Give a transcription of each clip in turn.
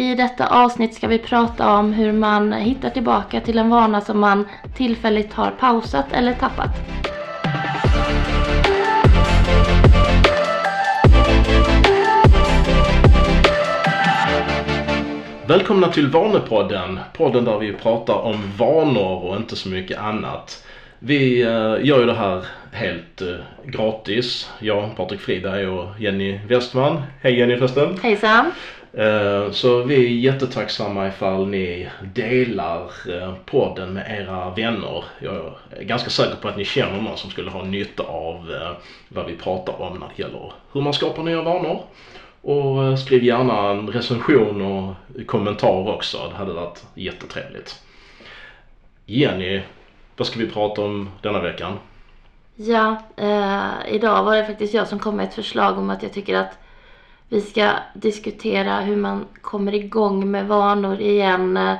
I detta avsnitt ska vi prata om hur man hittar tillbaka till en vana som man tillfälligt har pausat eller tappat. Välkomna till Vanepodden, podden där vi pratar om vanor och inte så mycket annat. Vi eh, gör ju det här helt eh, gratis. Jag, Patrik Friberg och Jenny Westman. Hej Jenny förresten. Hejsan! Eh, så vi är jättetacksamma ifall ni delar eh, podden med era vänner. Jag är ganska säker på att ni känner någon som skulle ha nytta av eh, vad vi pratar om när det gäller hur man skapar nya vanor. Och skriv gärna en recension och kommentar också. Det hade varit jättetrevligt. Jenny, vad ska vi prata om denna veckan? Ja, eh, idag var det faktiskt jag som kom med ett förslag om att jag tycker att vi ska diskutera hur man kommer igång med vanor igen eh,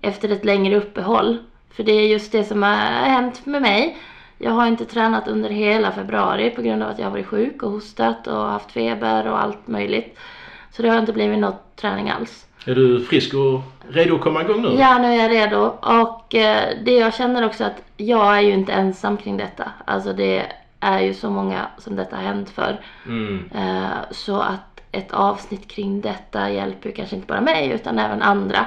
efter ett längre uppehåll. För det är just det som har hänt med mig. Jag har inte tränat under hela februari på grund av att jag har varit sjuk och hostat och haft feber och allt möjligt. Så det har inte blivit något träning alls. Är du frisk och redo att komma igång nu? Ja, nu är jag redo. Och eh, det jag känner också att jag är ju inte ensam kring detta. Alltså det är ju så många som detta har hänt för. Mm. Eh, så att ett avsnitt kring detta hjälper ju kanske inte bara mig utan även andra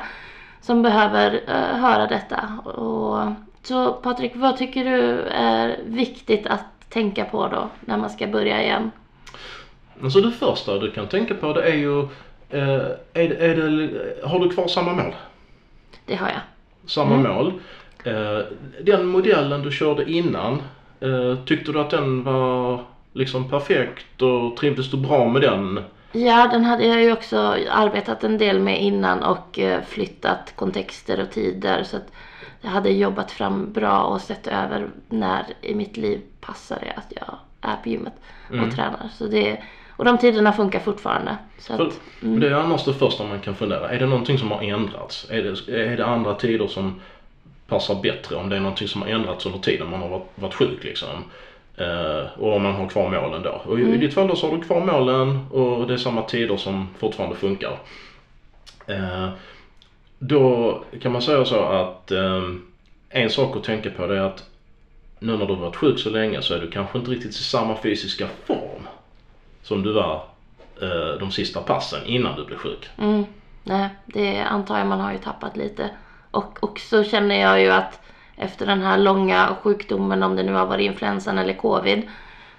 som behöver eh, höra detta. Och, så Patrik, vad tycker du är viktigt att tänka på då när man ska börja igen? Alltså det första du kan tänka på det är ju, eh, är, är det, har du kvar samma mål? Det har jag. Samma Mm. mål. Eh, den modellen du körde innan, eh, tyckte du att den var liksom perfekt och trivdes du bra med den? Ja, den hade jag ju också arbetat en del med innan och eh, flyttat kontexter och tider. Så att jag hade jobbat fram bra och sett över när i mitt liv passar det att jag är på gymmet Mm. och tränar. Så det, och de tiderna funkar fortfarande. Så att, mm. Det är annars det första man kan fundera. Är det någonting som har ändrats? Är det, är det andra tider som passar bättre? Om det är någonting som har ändrats under tiden man har varit, varit sjuk liksom. Eh, och om man har kvar målen då. Och i, i ditt fall då så har du kvar målen och det är samma tider som fortfarande funkar. Eh, då kan man säga så att eh, en sak att tänka på det är att nu när du har varit sjuk så länge så är du kanske inte riktigt i samma fysiska form som du var eh, de sista passen innan du blev sjuk. Mm, nej, det antar jag man har ju tappat lite. Och också känner jag ju att efter den här långa sjukdomen, om det nu har varit influensan eller covid,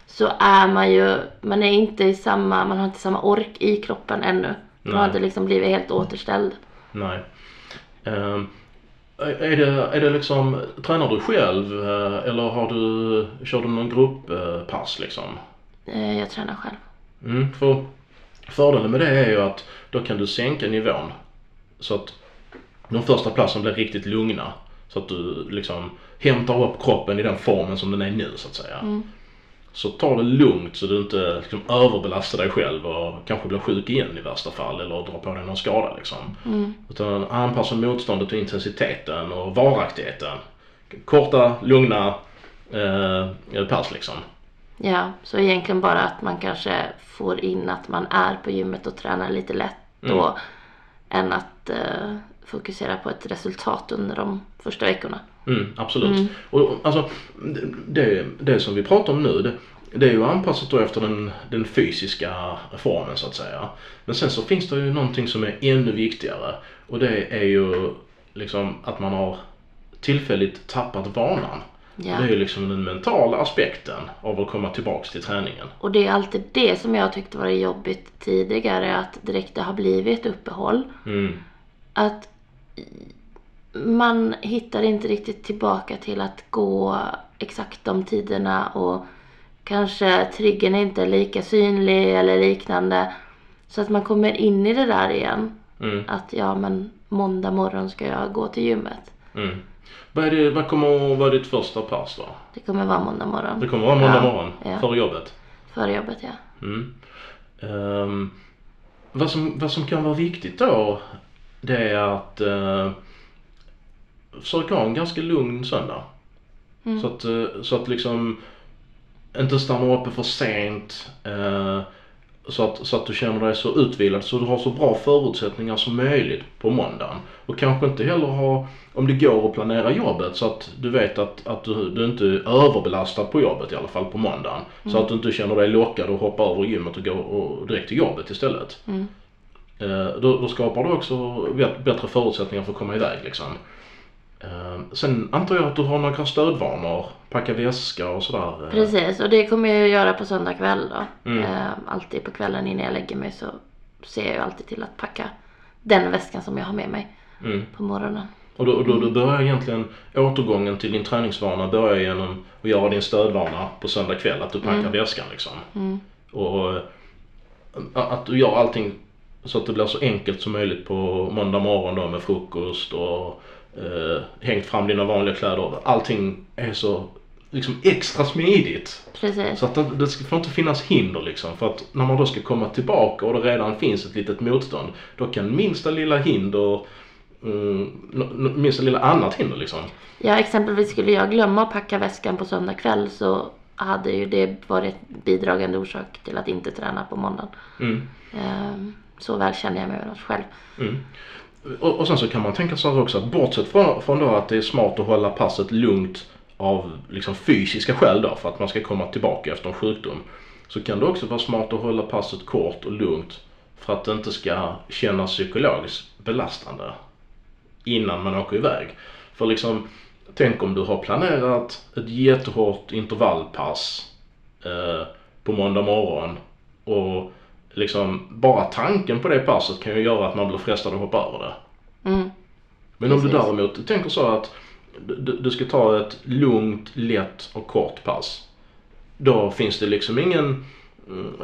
så är man ju, man är inte i samma, man har inte samma ork i kroppen ännu. Man har Nej. inte liksom blivit helt återställd. Nej. Ehm, är, det, är det liksom, tränar du själv eh, eller har du, kör du någon grupppass liksom? Eh, Jag tränar själv. Mm, för fördelen med det är ju att då kan du sänka nivån så att de första passen blir riktigt lugna. Så att du liksom hämtar upp kroppen i den formen som den är nu så att säga. Mm. Så ta det lugnt så du inte liksom överbelastar dig själv och kanske blir sjuk igen i värsta fall eller drar på dig någon skada liksom. Mm. Utan anpassa motståndet och intensiteten och varaktigheten. Korta, lugna eh, pass liksom. Ja, så egentligen bara att man kanske får in att man är på gymmet och tränar lite lätt då. Än att eh, fokusera på ett resultat under de första veckorna. Mm, absolut. Och alltså, det, det, som vi pratar om nu, det, det är ju anpassat då efter den, den fysiska formen så att säga. Men sen så finns det ju någonting som är ännu viktigare och det är ju liksom att man har tillfälligt tappat vanan. Ja. Det är ju liksom den mentala aspekten av att komma tillbaks till träningen. Och det är alltid det som jag tyckte var jobbigt tidigare. Att direkt det har blivit uppehåll. Mm, Att man hittar inte riktigt tillbaka till att gå exakt de tiderna. Och kanske triggern är inte lika synlig eller liknande. Så att man kommer in i det där igen. mm, Att ja men måndag morgon ska jag gå till gymmet. mm. Vad, är det, vad kommer att vara ditt första pass då? Det kommer vara måndag morgon. Det kommer vara måndag Ja, morgon ja. före jobbet? Före jobbet ja. Mm. Ehm, vad, som, vad som kan vara viktigt då det är att uh, försöka ha en ganska lugn söndag. Mm. Så, att, eh, så att liksom inte stanna uppe för sent. eh, så att, så att du känner dig så utvilad så du har så bra förutsättningar som möjligt på måndagen. Och kanske inte heller ha, om det går att planera jobbet så att du vet att, att du, du inte är överbelastad på jobbet i alla fall på måndagen. Så att du inte känner dig lockad att hoppa över gymmet och gå och direkt till jobbet istället. Mm. Eh, då, då skapar du också bättre förutsättningar för att komma iväg liksom. Eh, sen antar jag att du har några stödvanor, packa väska och sådär. eh. Precis, och det kommer jag göra på söndag kväll då. Mm. Alltid på kvällen innan jag lägger mig så ser jag alltid till att packa den väskan som jag har med mig Mm. på morgonen. Och då, då, då börjar egentligen återgången till din träningsvana börjar genom att göra din stödvana på söndag kväll, att du packar väskan liksom. Mm. Och att du gör allting så att det blir så enkelt som möjligt på måndag morgon då med frukost och eh, hängt fram dina vanliga kläder. Allting är så liksom extra smidigt. Precis. Så att det, det ska- får inte finnas hinder liksom. För att när man då ska komma tillbaka och det redan finns ett litet motstånd. Då kan minsta lilla hinder, mm, minsta lilla annat hinder liksom. Ja, exempelvis skulle jag glömma att packa väskan på söndag kväll så hade ju det varit bidragande orsak till att inte träna på måndagen. Mm. Ehm, så väl känner jag mig själv. Mm. Och, och sen så kan man tänka sig också att bortsett från, från då att det är smart att hålla passet lugnt av liksom fysiska skäl då för att man ska komma tillbaka efter en sjukdom. Så kan det också vara smart att hålla passet kort och lugnt för att det inte ska kännas psykologiskt belastande innan man åker iväg. För liksom, tänk om du har planerat ett jättehårt intervallpass eh, på måndag morgon och liksom bara tanken på det passet kan ju göra att man blir frestad att hoppa över det. Mm. Men om du Precis. däremot tänker så att du, du ska ta ett lugnt, lätt och kort pass. Då finns det liksom ingen,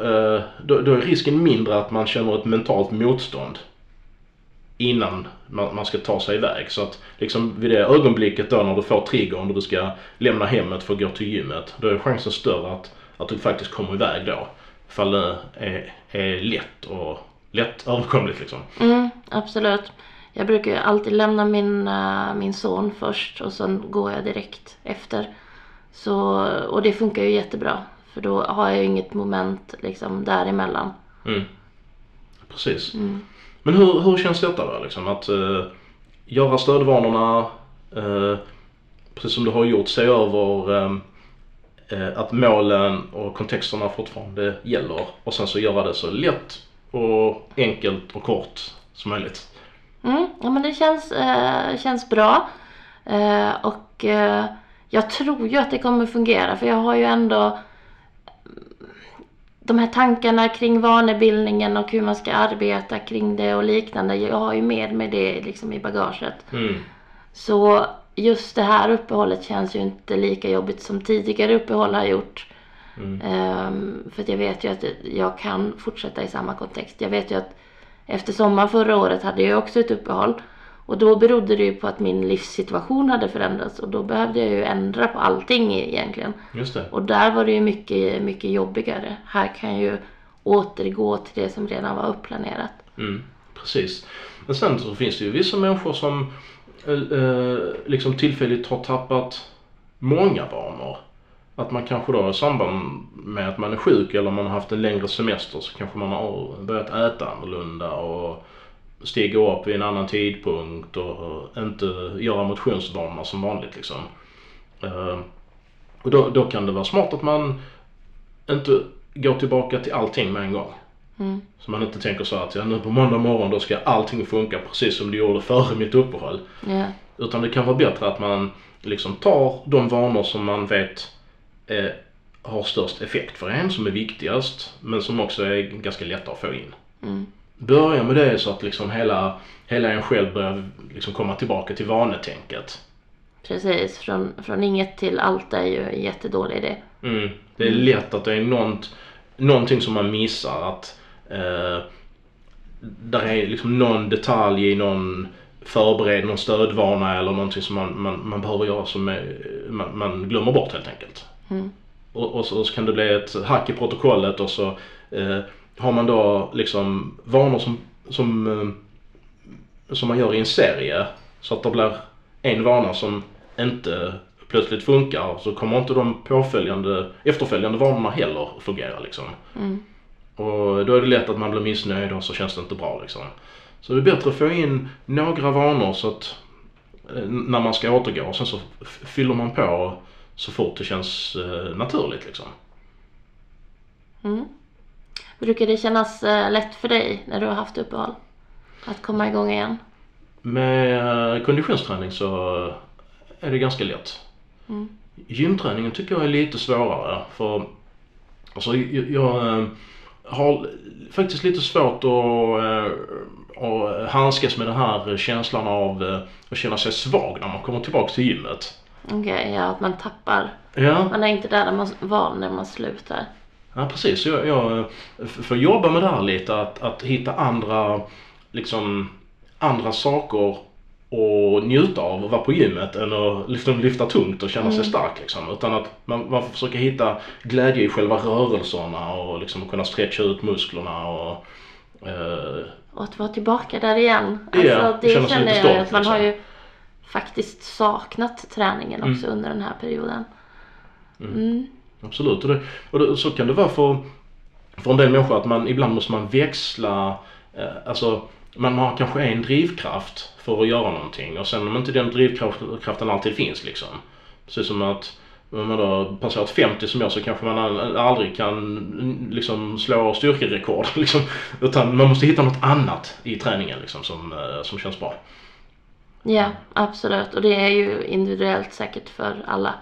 eh, då, då är risken mindre att man känner ett mentalt motstånd innan man, man ska ta sig iväg. Så att liksom vid det ögonblicket då när du får triggern och du ska lämna hemmet för att gå till gymmet, då är chansen större att, att du faktiskt kommer iväg då. Ifall det är, är lätt och lätt överkomligt liksom. Mm, absolut. Jag brukar ju alltid lämna min, eh, min son först och sen går jag direkt efter. Så, och det funkar ju jättebra. För då har jag ju inget moment liksom däremellan. Mm. Precis. Mm. Men hur, hur känns detta då liksom? Att eh, göra stödvanorna, eh, precis som du har gjort, se över eh, att målen och kontexterna fortfarande gäller och sen så göra det så lätt och enkelt och kort som möjligt. Mm, ja men det känns, eh, känns bra. Eh, och eh, jag tror ju att det kommer fungera för jag har ju ändå mm, de här tankarna kring vanebildningen och hur man ska arbeta kring det och liknande. Jag har ju med mig det liksom i bagaget. Mm. Så just det här uppehållet känns ju inte lika jobbigt som tidigare uppehåll har gjort. Mm. Ehm, för jag vet ju att jag kan fortsätta i samma kontext. Jag vet ju att efter sommaren förra året hade jag också ett uppehåll. Och då berodde det ju på att min livssituation hade förändrats och då behövde jag ju ändra på allting egentligen. Just det. Och där var det ju mycket, mycket jobbigare. Här kan jag ju återgå till det som redan var upplanerat. Mm, precis. Men sen så finns det ju vissa människor som Eh, eh, liksom tillfälligt har tappat många vanor. Att man kanske då i samband med att man är sjuk eller man har haft en längre semester så kanske man har börjat äta annorlunda och stiga upp vid en annan tidpunkt och inte göra motionsvanorna som vanligt liksom. Eh, Och då, då kan det vara smart att man inte går tillbaka till allting med en gång. Mm. Så man inte tänker så att ja, nu på måndag morgon då ska allting funka precis som det gjorde före mitt uppehåll. Ja. Utan det kan vara bättre att man liksom tar de vanor som man vet eh, har störst effekt för en, som är viktigast, men som också är ganska lätta att få in. Mm. Börja med det så att liksom hela, hela en själv börjar liksom komma tillbaka till vanetänket. Precis, från, från inget till allt är ju en jättedålig idé. Mm. Det är lätt att det är något, någonting som man missar. Att eh, där är liksom någon detalj i någon förbered, någon stödvana eller någonting som man, man, man behöver göra som är, man, man glömmer bort helt enkelt. Mm. Och, och så, så kan det bli ett hack i protokollet och så eh, har man då liksom vanor som, som, eh, som man gör i en serie. Så att det blir en vana som inte plötsligt funkar så kommer inte de påföljande, efterföljande vanorna heller fungera liksom. Mm. Och då är det lätt att man blir missnöjd och så känns det inte bra liksom. Så det är bättre att få in några vanor så att eh, när man ska återgå och sen så fyller man på så fort det känns eh, naturligt liksom. Mm. Brukar det kännas eh, lätt för dig när du har haft uppehåll? Att komma igång igen? Med konditionsträning så är det ganska lätt. Mm. Gymträningen tycker jag är lite svårare för alltså, jag, jag har faktiskt lite svårt att, eh, att handskas med den här känslan av eh, att känna sig svag när man kommer tillbaka till gymmet. Okej, ja att man tappar. Ja, Man är inte där, man var när man slutar. ja precis. Jag, jag f- får jobba med det här lite att, att hitta andra, liksom, andra saker och njuta av att vara på gymmet än att liksom lyfta tungt och känna sig stark liksom. Utan att man, man får försöka hitta glädje i själva rörelserna och liksom kunna stretcha ut musklerna och eh, Och att vara tillbaka där igen. Alltså, det känna sig känner jag stolt, att man har liksom. ju faktiskt saknat träningen också under den här perioden. Mm. Absolut, och, det, och det, så kan det vara för, för en del människor att man ibland måste man växla, eh, alltså man har kanske en drivkraft för att göra någonting och sen om inte den drivkraften alltid finns liksom. Precis som att om man då passerat 50 som jag så kanske man al- aldrig kan liksom slå styrkerekord liksom. Utan man måste hitta något annat i träningen liksom som, eh, som känns bra. Ja, absolut. Och det är ju individuellt säkert för alla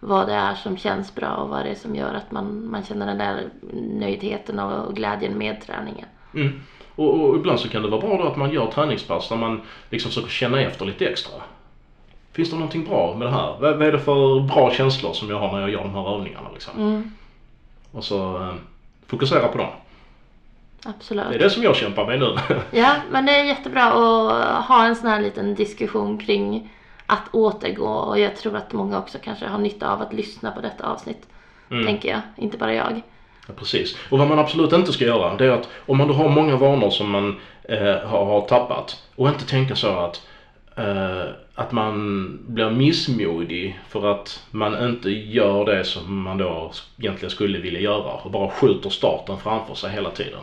vad det är som känns bra och vad det är som gör att man, man känner den där nöjdheten och glädjen med träningen. Mm. Och, och ibland så kan det vara bra då att man gör träningspass där man liksom försöker känna efter lite extra. Finns det någonting bra med det här? Vad, vad är det för bra känslor som jag har när jag gör de här övningarna liksom? Mm, Och så eh, fokusera på dem. absolut. Det är det som jag kämpar med nu. Ja, men det är jättebra att ha en sån här liten diskussion kring att återgå och jag tror att många också kanske har nytta av att lyssna på detta avsnitt. Mm. Tänker jag, inte bara jag. Ja, precis. Och vad man absolut inte ska göra det är att om man då har många vanor som man eh, har, har tappat och inte tänka så att eh, att man blir missmodig för att man inte gör det som man då egentligen skulle vilja göra och bara skjuter starten framför sig hela tiden.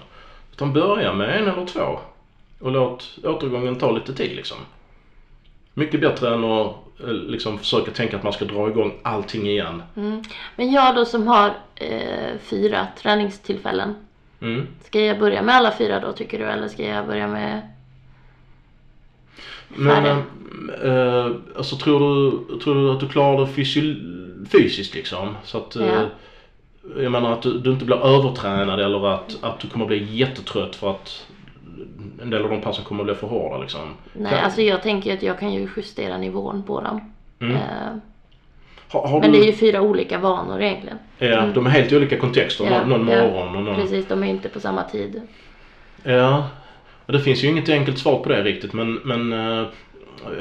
Utan börja med en eller två och låt återgången ta lite tid liksom. Mycket bättre än att liksom försöka tänka att man ska dra igång allting igen. Mm. Men jag då som har eh, fyra träningstillfällen. Mm. Ska jag börja med alla fyra då tycker du eller ska jag börja med Men äh, äh, alltså tror du, tror du att du klarar det fysi- fysiskt liksom? Så att, Ja. jag menar att du, du inte blir övertränad eller att, att du kommer bli jättetrött för att en del av de passen kommer att bli för hårda liksom. Nej, Kan- alltså jag tänker att jag kan ju justera nivån på dem. Mm. Eh, har, har men du, det är ju fyra olika vanor egentligen. ja, de är helt olika kontexter. Ja, någon morgon och någon... Precis, de är inte på samma tid. Ja, och det finns ju inget enkelt svar på det riktigt men, men äh,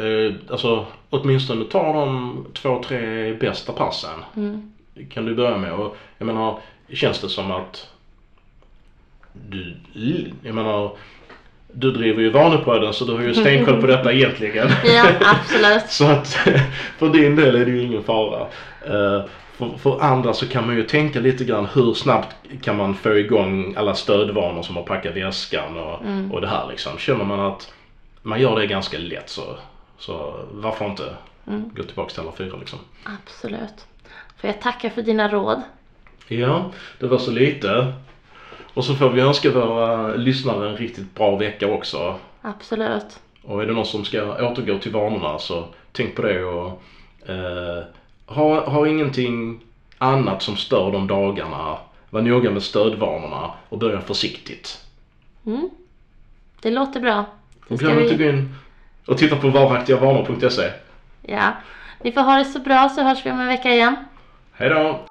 äh, alltså åtminstone ta de två, tre bästa passen. Mm. kan du börja med. Och jag menar, känns det som att du, jag menar, du driver ju Vanepodden så du har ju stenkoll på detta egentligen. Ja, absolut. så att för din del är det ju ingen fara. Eh, för, för andra så kan man ju tänka lite grann hur snabbt kan man få igång alla stödvanor som att packa väskan och, Mm. och det här liksom. Känner man att man gör det ganska lätt så, så varför inte Mm. gå tillbaka till alla fyra liksom. Absolut. Får jag tacka för dina råd? Ja, det var så lite. Och så får vi önska våra lyssnare en riktigt bra vecka också. Absolut. Och är det någon som ska återgå till vanorna så tänk på det och eh, ha, ha ingenting annat som stör de dagarna. Var noga med stödvanorna och börja försiktigt. Mm. Det låter bra. Ska glöm inte vi... gå in och titta på varaktigavanor.se. Ja. Ni får ha det så bra så hörs vi om en vecka igen. Hej då!